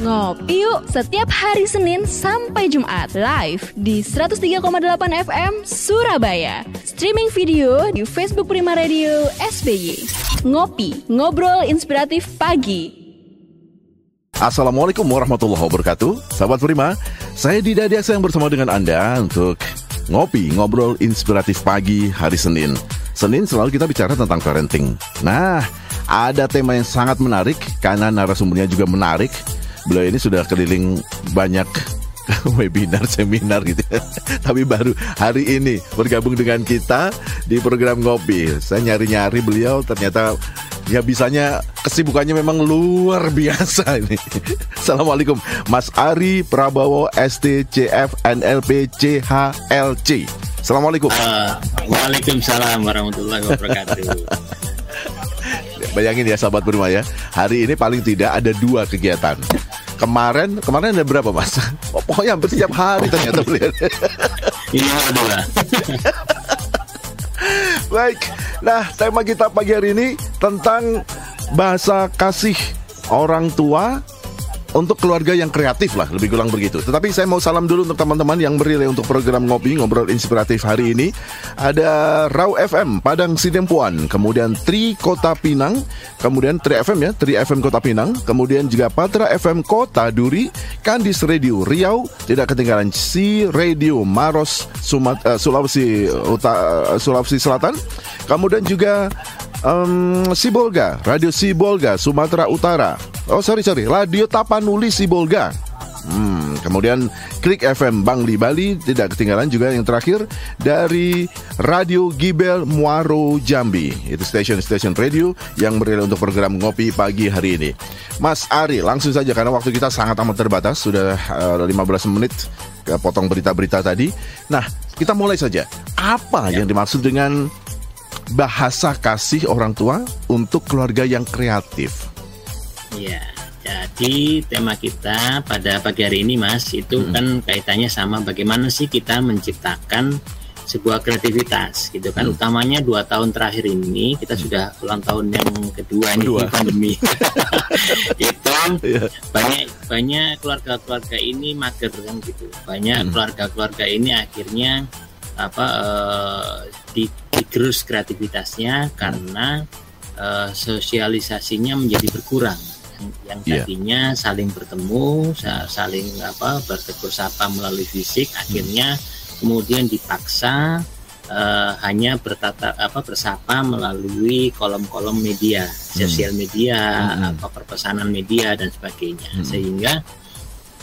Ngopi yuk setiap hari Senin sampai Jumat live di 103,8 FM Surabaya. Streaming video di Facebook Prima Radio SBY. Ngopi, ngobrol inspiratif pagi. Assalamualaikum warahmatullahi wabarakatuh Sahabat Prima, saya Dida Diaksa yang bersama dengan Anda untuk ngopi, ngobrol inspiratif pagi hari Senin Senin selalu kita bicara tentang parenting Nah, ada tema yang sangat menarik karena narasumbernya juga menarik Beliau ini sudah keliling banyak webinar, seminar gitu ya. Tapi baru hari ini bergabung dengan kita di program Ngopi Saya nyari-nyari beliau ternyata ya bisanya kesibukannya memang luar biasa ini. Assalamualaikum Mas Ari Prabowo STCF NLP CHLC. Assalamualaikum. Uh, Waalaikumsalam warahmatullahi wabarakatuh. Bayangin ya sahabat berima ya. Hari ini paling tidak ada dua kegiatan. Kemarin kemarin ada berapa mas? Oh, pokoknya hampir setiap hari ternyata beliau. Iya dua. Baik, nah tema kita pagi hari ini tentang bahasa kasih orang tua untuk keluarga yang kreatif lah lebih kurang begitu. Tetapi saya mau salam dulu untuk teman-teman yang berilai untuk program ngopi ngobrol inspiratif hari ini. Ada Raw FM Padang Sidempuan, kemudian Tri Kota Pinang, kemudian Tri FM ya, Tri FM Kota Pinang, kemudian juga Patra FM Kota Duri, Kandis Radio Riau, tidak ketinggalan Si Radio Maros Sumat, uh, Sulawesi Uta, uh, Sulawesi Selatan, kemudian juga um, Sibolga, Radio Sibolga, Sumatera Utara. Oh sorry sorry, Radio Tapanuli Sibolga. Hmm, kemudian Klik FM Bangli Bali tidak ketinggalan juga yang terakhir dari Radio Gibel Muaro Jambi. Itu stasiun-stasiun radio yang berilah untuk program ngopi pagi hari ini. Mas Ari, langsung saja karena waktu kita sangat amat terbatas, sudah uh, 15 menit ke potong berita-berita tadi. Nah, kita mulai saja. Apa yang dimaksud dengan bahasa kasih orang tua untuk keluarga yang kreatif. Iya, jadi tema kita pada pagi hari ini Mas itu hmm. kan kaitannya sama bagaimana sih kita menciptakan sebuah kreativitas gitu kan. Hmm. Utamanya dua tahun terakhir ini kita hmm. sudah ulang tahun yang kedua ini pandemi. itu yeah. banyak banyak keluarga-keluarga ini mager kan gitu. Banyak hmm. keluarga-keluarga hmm. ini akhirnya apa uh, di, digerus kreativitasnya karena uh, sosialisasinya menjadi berkurang yang, iya. tadinya yeah. saling bertemu saling apa bertegur sapa melalui fisik hmm. akhirnya kemudian dipaksa uh, hanya bertata apa bersapa melalui kolom-kolom media hmm. sosial media hmm. apa perpesanan media dan sebagainya hmm. sehingga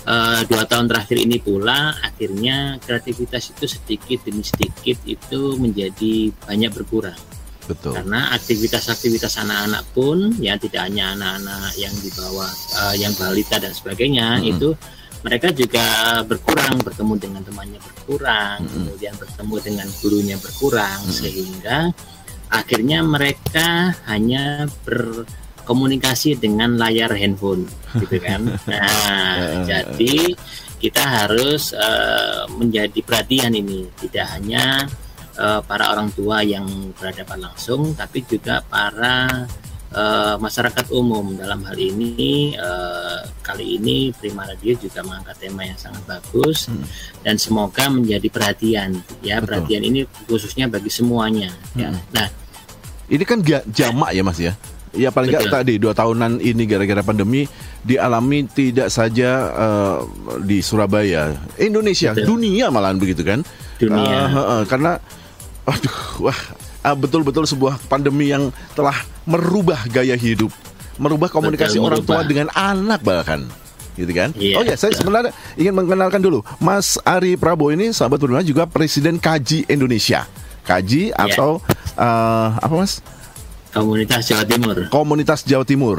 uh, dua tahun terakhir ini pula akhirnya kreativitas itu sedikit demi sedikit itu menjadi banyak berkurang Betul. Karena aktivitas-aktivitas anak-anak pun ya tidak hanya anak-anak yang di bawah uh, yang balita dan sebagainya -hmm. itu mereka juga berkurang bertemu dengan temannya berkurang, -hmm. kemudian bertemu dengan gurunya berkurang -hmm. sehingga akhirnya mereka hanya berkomunikasi dengan layar handphone gitu kan. Nah, jadi kita harus uh, menjadi perhatian ini tidak hanya uh, para orang tua yang berhadapan langsung, tapi juga para uh, masyarakat umum. Dalam hal ini, uh, kali ini Prima Radio juga mengangkat tema yang sangat bagus hmm. dan semoga menjadi perhatian. Ya, Betul. perhatian ini khususnya bagi semuanya. Ya. Hmm. Ya. Nah, ini kan jamak ya, Mas ya. Ya paling nggak tadi dua tahunan ini gara-gara pandemi dialami tidak saja uh, di Surabaya, Indonesia, Betul. dunia malahan begitu kan? Dunia. Uh, uh, uh, karena aduh wah ah, betul-betul sebuah pandemi yang telah merubah gaya hidup, merubah komunikasi betul, orang tua dengan anak bahkan gitu kan? Yeah, oh ya, saya sebenarnya ingin mengenalkan dulu Mas Ari Prabowo ini sahabat bernama juga Presiden Kaji Indonesia. Kaji yeah. atau uh, apa Mas? Komunitas Jawa Timur. Komunitas Jawa Timur.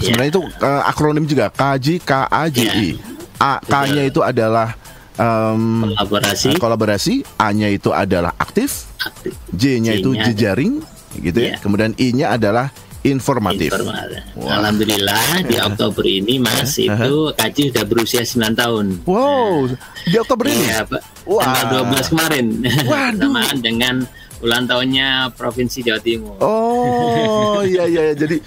Yeah. Sebenarnya itu uh, akronim juga Kaji K A J I. Yeah. A K-nya itu adalah um, kolaborasi. Kolaborasi, A-nya itu adalah aktif, aktif. J-nya itu jejaring, gitu ya. Iya. Kemudian I-nya adalah informatif. informatif. Wow. Alhamdulillah di Oktober ini Mas uh -huh. itu Kaji sudah berusia 9 tahun. Wow, di Oktober ini. Ya, Pak. Wow. Tanggal 12 kemarin. Bersamaan dengan ulang tahunnya Provinsi Jawa Timur. Oh iya iya jadi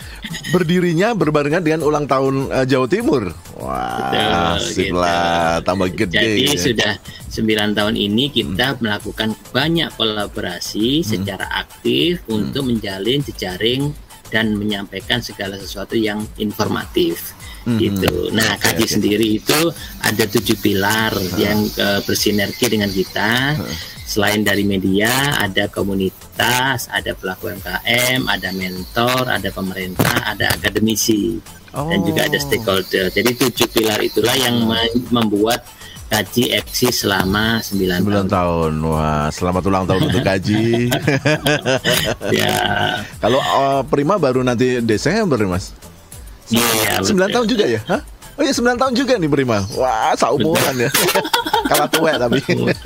berdirinya berbarengan dengan ulang tahun uh, Jawa Timur. Wah, asik gitu. lah, tambah gede. Jadi ya. sudah 9 tahun ini kita hmm. melakukan banyak kolaborasi hmm. secara aktif hmm. untuk menjalin jejaring dan menyampaikan segala sesuatu yang informatif hmm. gitu. Nah, okay, kaji okay. sendiri itu ada tujuh pilar hmm. yang uh, bersinergi dengan kita. Hmm. Selain dari media, ada komunitas, ada pelaku UMKM, ada mentor, ada pemerintah, ada akademisi, oh. dan juga ada oh. stakeholder. Jadi tujuh pilar itulah yang hmm. membuat Kaji eksis selama 9, 9 tahun. tahun. Wah, selamat ulang tahun untuk Kaji. ya. Kalau uh, Prima baru nanti Desember, Mas. Iya, 9 tahun juga ya? Hah? Oh iya 9 tahun juga nih Prima. Wah, seumuran ya. Kalah tua tapi. Oke,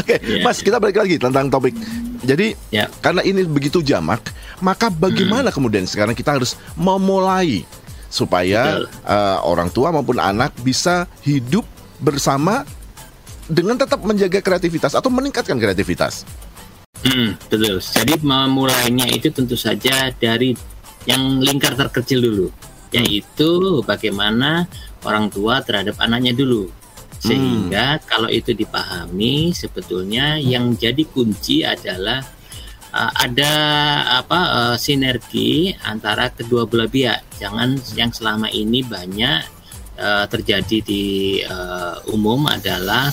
okay, ya. Mas, kita balik lagi tentang topik. Jadi, ya. karena ini begitu jamak, maka bagaimana hmm. kemudian sekarang kita harus memulai supaya uh, orang tua maupun anak bisa hidup bersama dengan tetap menjaga kreativitas atau meningkatkan kreativitas. Hmm, betul. Jadi memulainya itu tentu saja dari yang lingkar terkecil dulu, yaitu bagaimana orang tua terhadap anaknya dulu. Sehingga hmm. kalau itu dipahami, sebetulnya yang jadi kunci adalah uh, ada apa uh, sinergi antara kedua belah pihak. Jangan yang selama ini banyak uh, terjadi di uh, umum adalah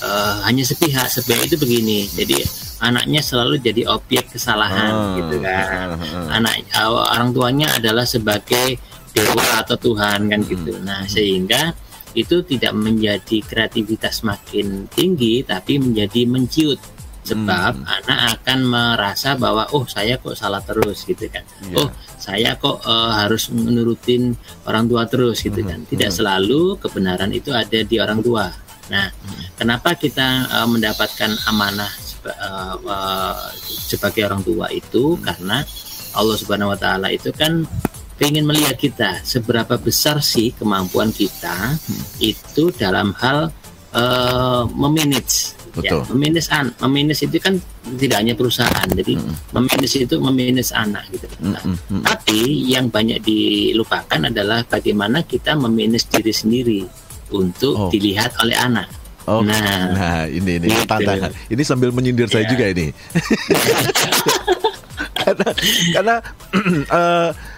uh, hanya sepihak. Sepihak itu begini. Jadi anaknya selalu jadi objek kesalahan oh, gitu kan. Uh, Anak uh, orang tuanya adalah sebagai dewa atau Tuhan kan gitu. Hmm, nah, hmm. sehingga itu tidak menjadi kreativitas makin tinggi tapi menjadi menciut sebab hmm. anak akan merasa bahwa oh saya kok salah terus gitu kan yeah. oh saya kok uh, harus menurutin orang tua terus gitu hmm. kan tidak hmm. selalu kebenaran itu ada di orang tua nah hmm. kenapa kita uh, mendapatkan amanah uh, uh, sebagai orang tua itu hmm. karena Allah Subhanahu Wa Taala itu kan ingin melihat kita seberapa besar sih kemampuan kita hmm. itu dalam hal uh, memanage Betul. Ya, meminus an, meminus itu kan tidak hanya perusahaan, jadi mm. meminus itu meminus anak gitu. Nah, mm -hmm. Tapi yang banyak dilupakan adalah bagaimana kita meminus diri sendiri untuk oh. dilihat oleh anak. Oh, nah, nah ini ini gitu. tantangan. Ini sambil menyindir ya. saya juga ini. karena karena uh,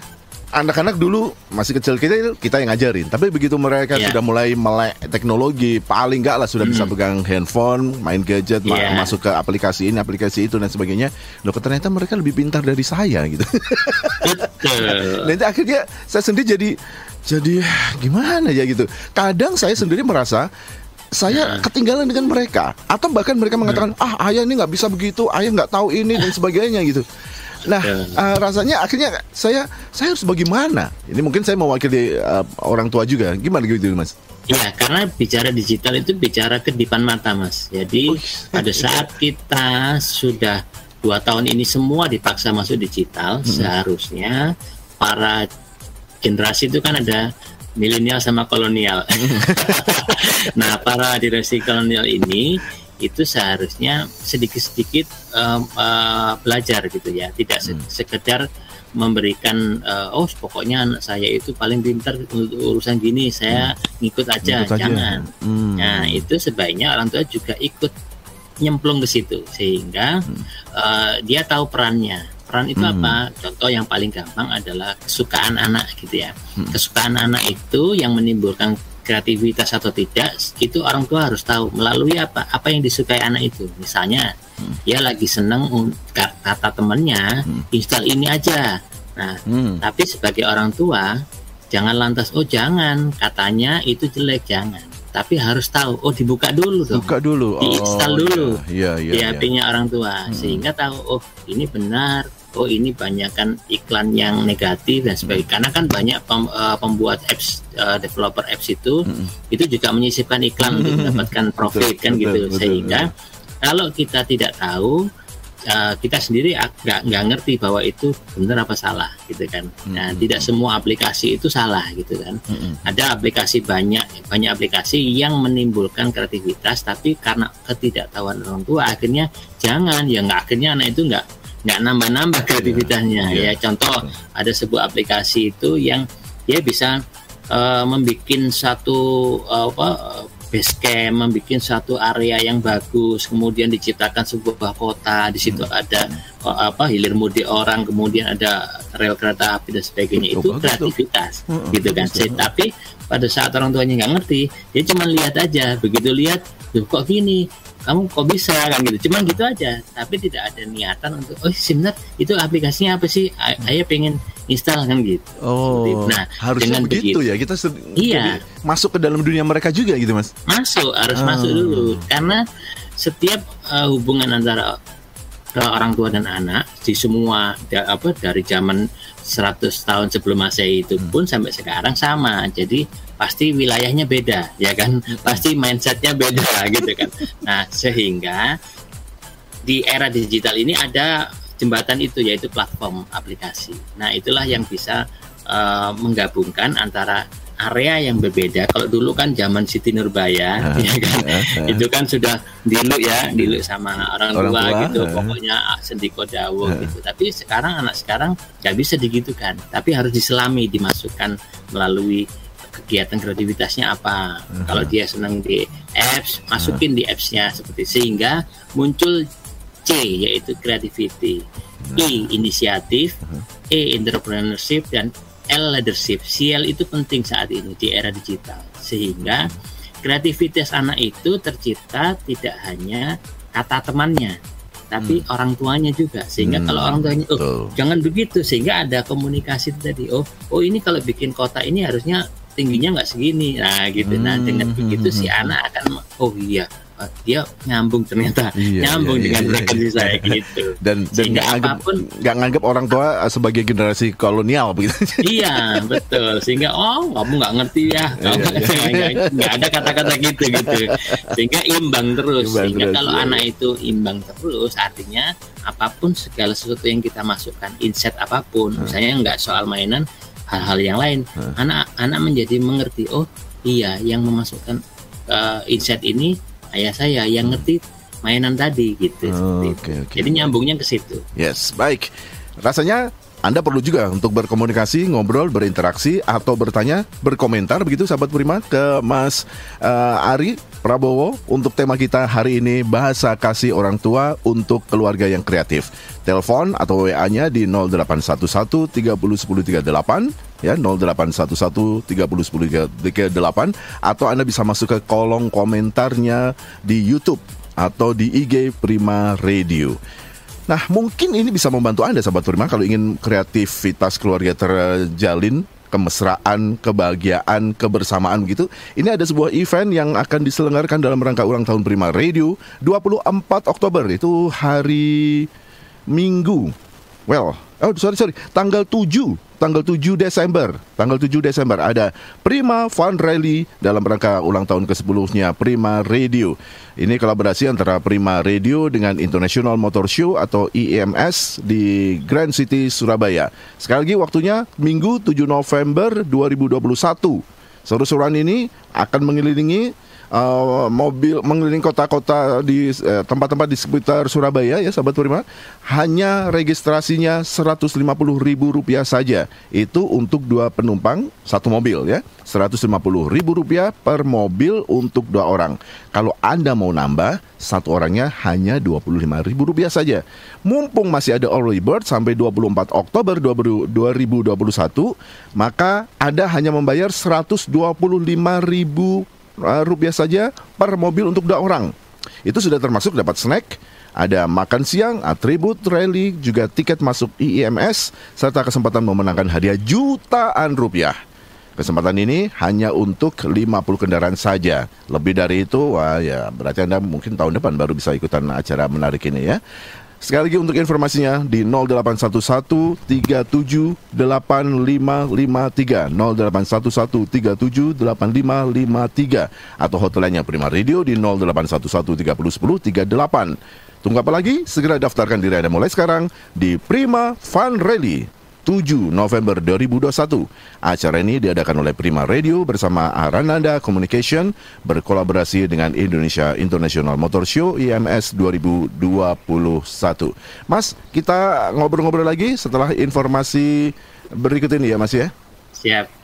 anak-anak dulu masih kecil kita itu kita yang ngajarin tapi begitu mereka yeah. sudah mulai melek teknologi paling enggak lah sudah mm. bisa pegang handphone main gadget yeah. ma masuk ke aplikasi ini aplikasi itu dan sebagainya loh ternyata mereka lebih pintar dari saya gitu nanti akhirnya saya sendiri jadi jadi gimana ya gitu kadang saya sendiri merasa saya ketinggalan dengan mereka atau bahkan mereka mengatakan ah ayah ini nggak bisa begitu ayah nggak tahu ini dan sebagainya gitu Nah, uh, rasanya akhirnya saya saya harus bagaimana? Ini mungkin saya mewakili uh, orang tua juga. Gimana gitu, Mas? Ya, karena bicara digital itu bicara kedipan mata, Mas. Jadi Uish. pada saat kita sudah dua tahun ini semua dipaksa masuk digital, hmm. seharusnya para generasi itu kan ada milenial sama kolonial. Nah, para generasi kolonial ini itu seharusnya sedikit-sedikit uh, uh, belajar gitu ya, tidak hmm. sekedar memberikan uh, oh pokoknya anak saya itu paling pintar untuk urusan gini saya hmm. ngikut aja ngikut jangan Hmm. nah itu sebaiknya orang tua juga ikut nyemplung ke situ sehingga hmm. uh, dia tahu perannya peran itu hmm. apa contoh yang paling gampang adalah kesukaan anak gitu ya hmm. kesukaan anak itu yang menimbulkan kreativitas atau tidak itu orang tua harus tahu melalui apa apa yang disukai anak itu misalnya hmm. dia lagi seneng kata temannya hmm. install ini aja nah hmm. tapi sebagai orang tua jangan lantas oh jangan katanya itu jelek jangan tapi harus tahu oh dibuka dulu dong buka dulu diinstal oh, dulu iya, di HP-nya iya. orang tua hmm. sehingga tahu oh ini benar oh ini banyak kan iklan yang negatif dan sebagainya karena kan banyak pem, uh, pembuat apps uh, developer apps itu hmm. itu juga menyisipkan iklan untuk mendapatkan profit betul, kan gitu betul, sehingga betul. kalau kita tidak tahu uh, kita sendiri nggak nggak ngerti bahwa itu benar apa salah gitu kan. Nah, hmm. tidak semua aplikasi itu salah gitu kan. Hmm. Ada aplikasi banyak banyak aplikasi yang menimbulkan kreativitas tapi karena ketidaktahuan orang tua akhirnya jangan ya nggak akhirnya anak itu nggak nggak nambah-nambah iya. kreativitasnya yeah. ya contoh ada sebuah aplikasi itu yang dia bisa uh, membuat satu uh, apa base camp, membuat satu area yang bagus, kemudian diciptakan sebuah kota, di situ hmm. ada apa hilir mudik orang, kemudian ada rel kereta api dan sebagainya. itu kreativitas, hmm, gitu kan. Betul. Tapi pada saat orang tuanya nggak ngerti, dia cuma lihat aja, begitu lihat, kok gini, kamu kok bisa? Kan gitu. Cuman gitu aja. Tapi tidak ada niatan untuk oh sebenarnya itu aplikasinya apa sih? Ayah pengen install kan gitu. Oh nah harusnya dengan begitu, begitu. ya. Kita iya. masuk ke dalam dunia mereka juga gitu mas? Masuk harus oh. masuk dulu. Karena setiap uh, hubungan antara uh, orang tua dan anak di semua da, apa dari zaman 100 tahun sebelum masehi itu hmm. pun hmm. sampai sekarang sama. Jadi pasti wilayahnya beda ya kan pasti mindsetnya beda gitu kan nah sehingga di era digital ini ada jembatan itu yaitu platform aplikasi nah itulah yang bisa uh, menggabungkan antara area yang berbeda. Kalau dulu kan zaman Siti Nurbaya, uh, ya kan, uh, uh. itu kan sudah diluk ya, diluk sama orang, orang tua, tua gitu. Uh. Pokoknya sendiko dawo uh. gitu. Tapi sekarang anak sekarang nggak bisa digitukan, tapi harus diselami, dimasukkan melalui kegiatan kreativitasnya apa. Uh-huh. Kalau dia senang di apps, masukin uh-huh. di appsnya seperti sehingga muncul C yaitu creativity, uh-huh. I inisiatif, uh-huh. E entrepreneurship dan L leadership. CL itu penting saat ini di era digital sehingga kreativitas anak itu tercipta tidak hanya kata temannya tapi hmm. orang tuanya juga sehingga hmm, kalau orang tuanya oh betul. jangan begitu sehingga ada komunikasi tadi oh oh ini kalau bikin kota ini harusnya tingginya nggak segini. Nah gitu. Nah dengan hmm, begitu si hmm, hmm. anak akan oh iya dia nyambung ternyata. Iya, nyambung iya, dengan iya, referensi iya. saya gitu. Dan dan nggak anggap nggak nganggap orang tua sebagai generasi kolonial begitu. Iya betul. Sehingga oh kamu nggak ngerti ya. Kamu iya, nggak ada kata-kata gitu gitu. Sehingga imbang terus. Imbang sehingga terus, kalau iya. anak itu imbang terus artinya apa pun segala sesuatu yang kita masukkan inset apa pun hmm. misalnya nggak soal mainan hal-hal yang lain anak anak menjadi mengerti oh iya yang memasukkan uh, inset ini ayah saya yang ngerti mainan tadi gitu. Oh, okay, okay. Jadi nyambungnya ke situ. Yes, baik. Rasanya anda perlu juga untuk berkomunikasi, ngobrol, berinteraksi atau bertanya, berkomentar begitu sahabat Prima ke Mas uh, Ari Prabowo untuk tema kita hari ini bahasa kasih orang tua untuk keluarga yang kreatif. Telepon atau WA-nya di 0811 30 10 38 ya 0811 30 10 38 atau Anda bisa masuk ke kolom komentarnya di YouTube atau di IG Prima Radio. Nah, mungkin ini bisa membantu Anda, sahabat Prima, kalau ingin kreativitas keluarga terjalin, kemesraan, kebahagiaan, kebersamaan gitu. Ini ada sebuah event yang akan diselenggarakan dalam rangka ulang tahun Prima Radio 24 Oktober, itu hari Minggu. Well, oh sorry sorry, tanggal 7 tanggal 7 Desember. Tanggal 7 Desember ada Prima Fun Rally dalam rangka ulang tahun ke-10-nya Prima Radio. Ini kolaborasi antara Prima Radio dengan International Motor Show atau IMS di Grand City Surabaya. Sekali lagi waktunya Minggu 7 November 2021. Seru-seruan ini akan mengelilingi uh, mobil mengelilingi kota-kota di eh, tempat-tempat di sekitar Surabaya ya sahabat Prima hanya registrasinya rp rupiah saja. Itu untuk dua penumpang satu mobil ya. rp rupiah per mobil untuk dua orang. Kalau Anda mau nambah satu orangnya hanya rp rupiah saja. Mumpung masih ada early bird sampai 24 Oktober 2021 maka Anda hanya membayar ribu Uh, rupiah saja per mobil untuk dua orang. Itu sudah termasuk dapat snack, ada makan siang, atribut rally, juga tiket masuk IIMS, serta kesempatan memenangkan hadiah jutaan rupiah. Kesempatan ini hanya untuk 50 kendaraan saja. Lebih dari itu, wah ya berarti Anda mungkin tahun depan baru bisa ikutan acara menarik ini ya. Sekali lagi untuk informasinya di 0811 37 8553 0811 37 8553 atau hotline Prima Radio di 0811 30 10 38. Tunggu apa lagi? Segera daftarkan diri Anda mulai sekarang di Prima Fun Rally 7 November 2021. Acara ini diadakan oleh Prima Radio bersama Arananda Communication berkolaborasi dengan Indonesia International Motor Show IMS 2021. Mas, kita ngobrol-ngobrol lagi setelah informasi berikut ini ya Mas ya. Siap.